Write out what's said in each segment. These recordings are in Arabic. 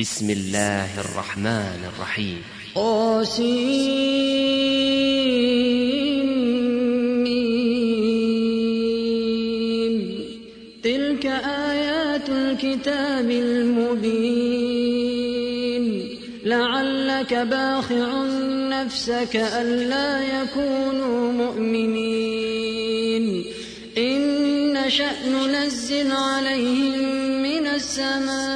بسم الله الرحمن الرحيم. قاسم تلك آيات الكتاب المبين. لعلك باخع نفسك ألا يكونوا مؤمنين. إن نشأ ننزل عليهم من السماء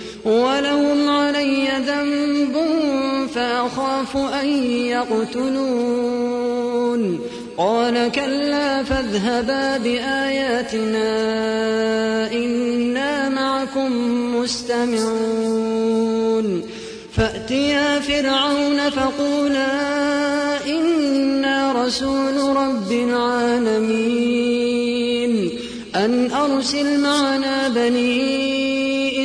ولهم علي ذنب فأخاف أن يقتلون. قال كلا فاذهبا بآياتنا إنا معكم مستمعون. فأتيا فرعون فقولا إنا رسول رب العالمين. أن أرسل معنا بني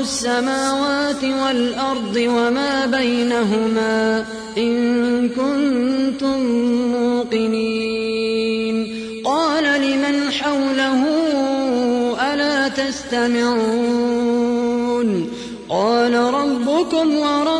السماوات والأرض وما بينهما إن كنتم موقنين. قال لمن حوله ألا تستمعون؟ قال ربكم ورب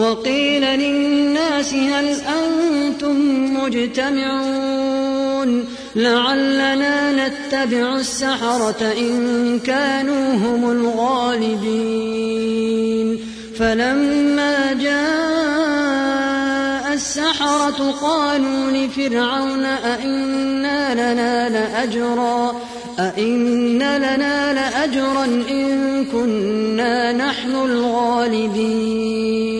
وقيل للناس هل أنتم مجتمعون؟ لعلنا نتبع السحرة إن كانوا هم الغالبين. فلما جاء السحرة قالوا لفرعون أئنا لنا لأجرا؟ أئن لنا لأجرا إن كنا نحن الغالبين.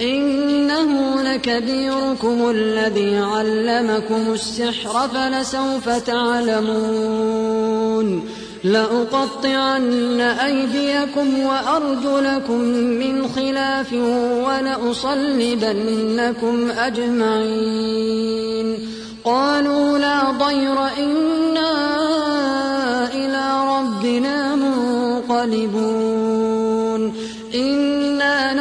إنه لكبيركم الذي علمكم السحر فلسوف تعلمون. لأقطعن أيديكم وأرجلكم من خلاف ولأصلبنكم أجمعين. قالوا لا ضير إنا إلى ربنا منقلبون.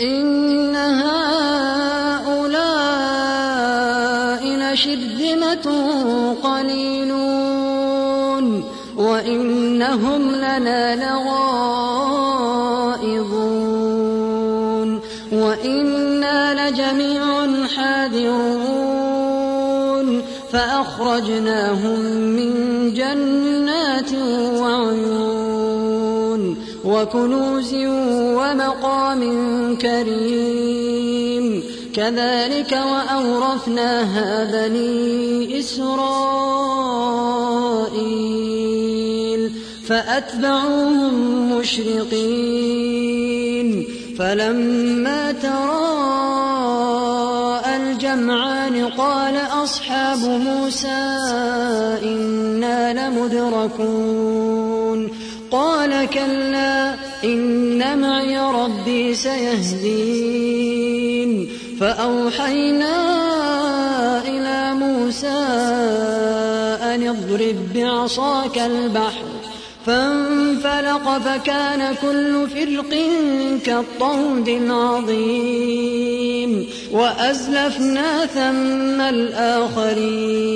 إن هؤلاء لشرذمة قليلون وإنهم لنا لغائظون وإنا لجميع حاذرون فأخرجناهم من جنات وعيون وكنوز ومقام كريم. كذلك وأورثناها بني إسرائيل. فأتبعوهم مشرقين. فلما تراءى الجمعان قال أصحاب موسى إنا لمدركون. قال كلا إن معي ربي سيهدين. فأوحينا إلى موسى أن اضرب بعصاك البحر فانفلق فكان كل فرق كالطود العظيم وأزلفنا ثم الآخرين.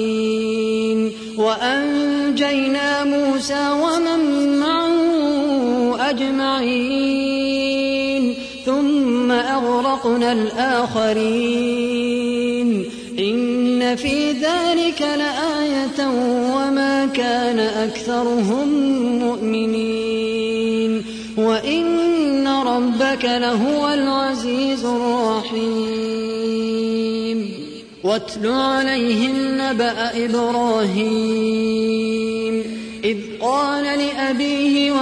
وأنجينا موسى ومن معه أجمعين. ثم أغرقنا الآخرين. إن في ذلك لآية وما كان أكثرهم مؤمنين. وإن ربك لهو العزيز الرحيم. واتل عليهم نبأ إبراهيم.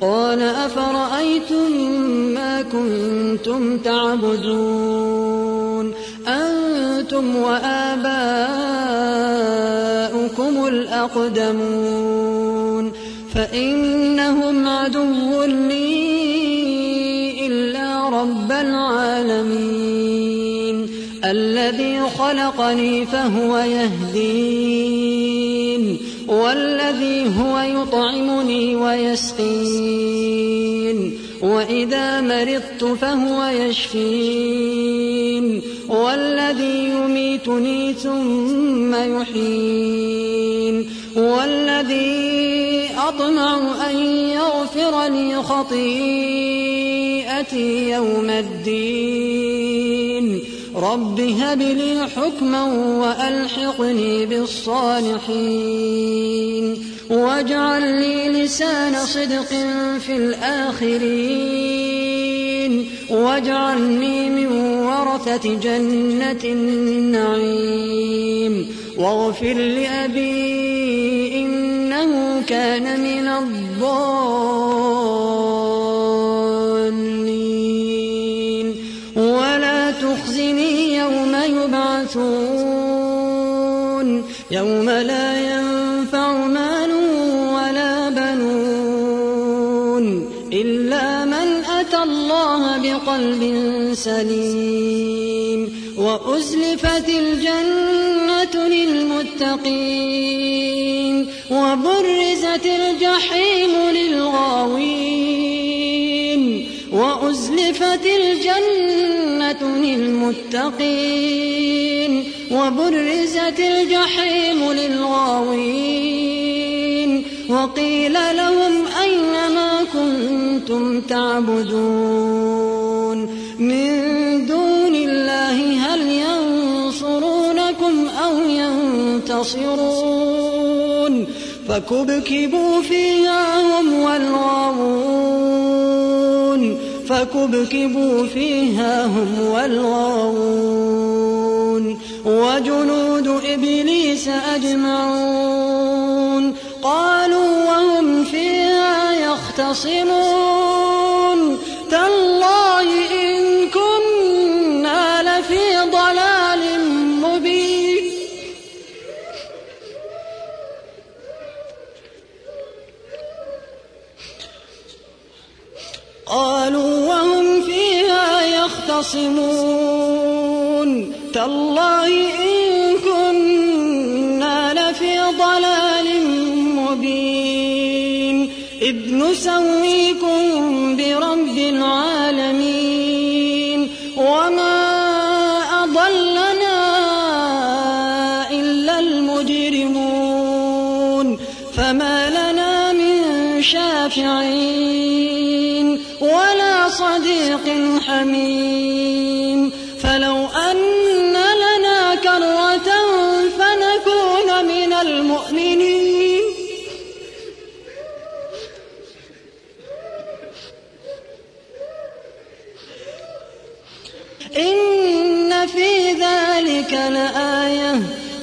قال أفرأيتم ما كنتم تعبدون؟ أنتم وآباؤكم الأقدمون. فإنهم عدو لي إلا رب العالمين. الذي خلقني فهو يهدين. والذي هو يطعمني ويسقين وإذا مرضت فهو يشفين والذي يميتني ثم يحيين والذي أطمع أن يغفر لي خطيئتي يوم الدين. رب هب لي حكما وألحقني بالصالحين واجعل لي لسان صدق في الآخرين واجعلني من ورثة جنة النعيم واغفر لأبي إنه كان من الضالين سليم. وأزلفت الجنة للمتقين. وبرزت الجحيم للغاوين. وأزلفت الجنة للمتقين. وبرزت الجحيم للغاوين. وقيل لهم أين ما كنتم تعبدون؟ من دون الله هل ينصرونكم أو ينتصرون؟ فكبكبوا فيها هم والغاوون. فكبكبوا فيها هم والغاوون. وجنود إبليس أجمعون. قالوا وهم فيها يختصمون يختصمون. تالله إن كنا لفي ضلال مبين. إذ نسويكم برب العالمين. وما أضلنا إلا المجرمون. فما لنا من شافعين ولا صديق حميم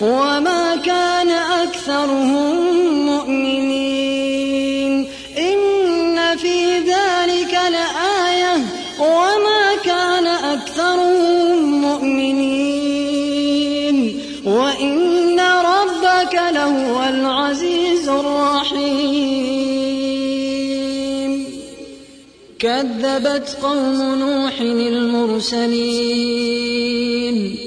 وما كان أكثرهم مؤمنين. إن في ذلك لآية. وما كان أكثرهم مؤمنين. وإن ربك لهو العزيز الرحيم. كذبت قوم نوح المرسلين.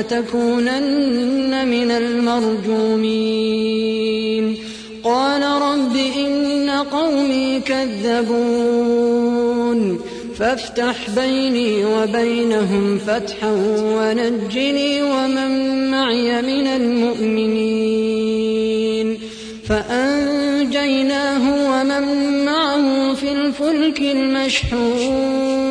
لتكونن من المرجومين. قال رب إن قومي كذبون. فافتح بيني وبينهم فتحا ونجني ومن معي من المؤمنين. فأنجيناه ومن معه في الفلك المشحون.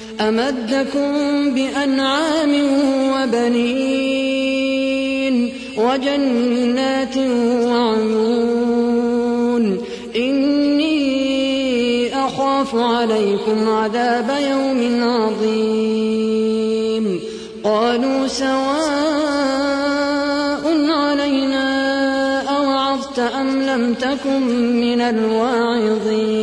أمدكم بأنعام وبنين وجنات وعيون إني أخاف عليكم عذاب يوم عظيم. قالوا سواء علينا أوعظت أم لم تكن من الواعظين.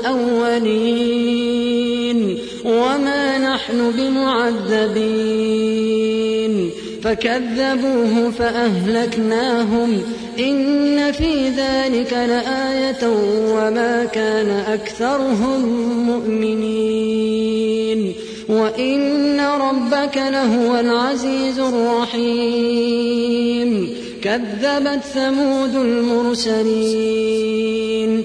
الأولين. وما نحن بمعذبين. فكذبوه فأهلكناهم. إن في ذلك لآية وما كان أكثرهم مؤمنين. وإن ربك لهو العزيز الرحيم. كذبت ثمود المرسلين.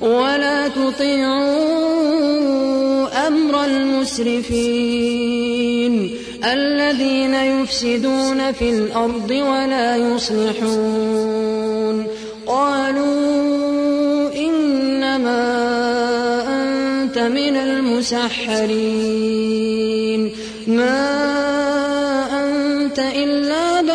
ولا تطيعوا أمر المسرفين الذين يفسدون في الأرض ولا يصلحون قالوا إنما أنت من المسحرين ما أنت إلا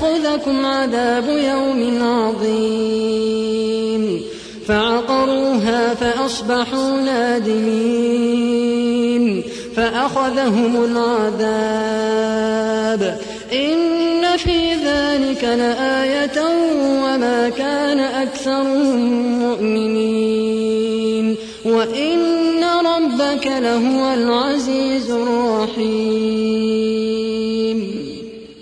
فيأخذكم عذاب يوم عظيم. فعقروها فأصبحوا نادمين. فأخذهم العذاب. إن في ذلك لآية وما كان أكثرهم مؤمنين. وإن ربك لهو العزيز الرحيم.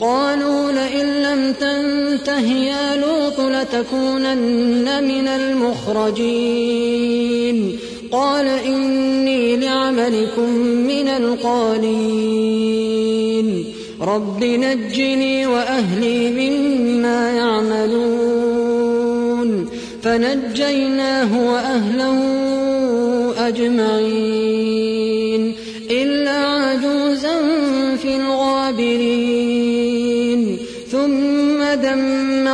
قالوا لئن لم تنته يا لوط لتكونن من المخرجين. قال إني لعملكم من القالين. رب نجني وأهلي مما يعملون. فنجيناه وأهله أجمعين.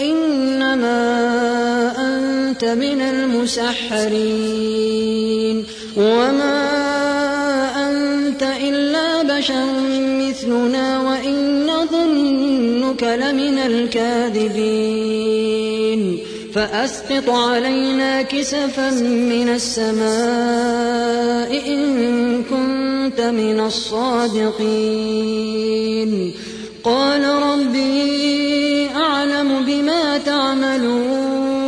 إنما أنت من المسحرين. وما أنت إلا بشر مثلنا وإن نظنك لمن الكاذبين. فأسقط علينا كسفا من السماء إن كنت من الصادقين. قال ربي أعلم بما تعملون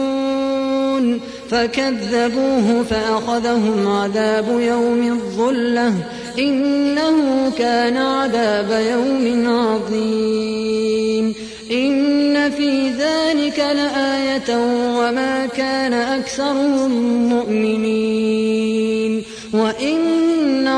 فكذبوه فأخذهم عذاب يوم الظلة إنه كان عذاب يوم عظيم إن في ذلك لآية وما كان أكثرهم مؤمنين وإن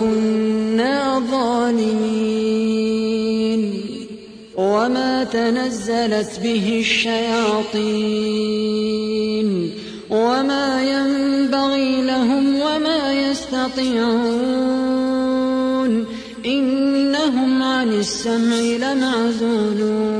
كنا ظالمين. وما تنزلت به الشياطين. وما ينبغي لهم وما يستطيعون. إنهم عن السمع لمعزولون.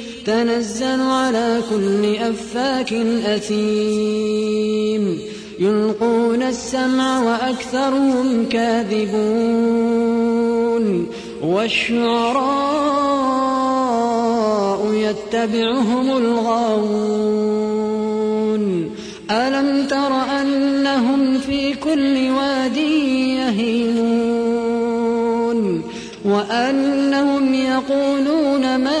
تنزل على كل أفاك أثيم. يلقون السمع وأكثرهم كاذبون. والشعراء يتبعهم الغاوون. ألم تر أنهم في كل واد يهيمون؟ وأنهم يقولون ما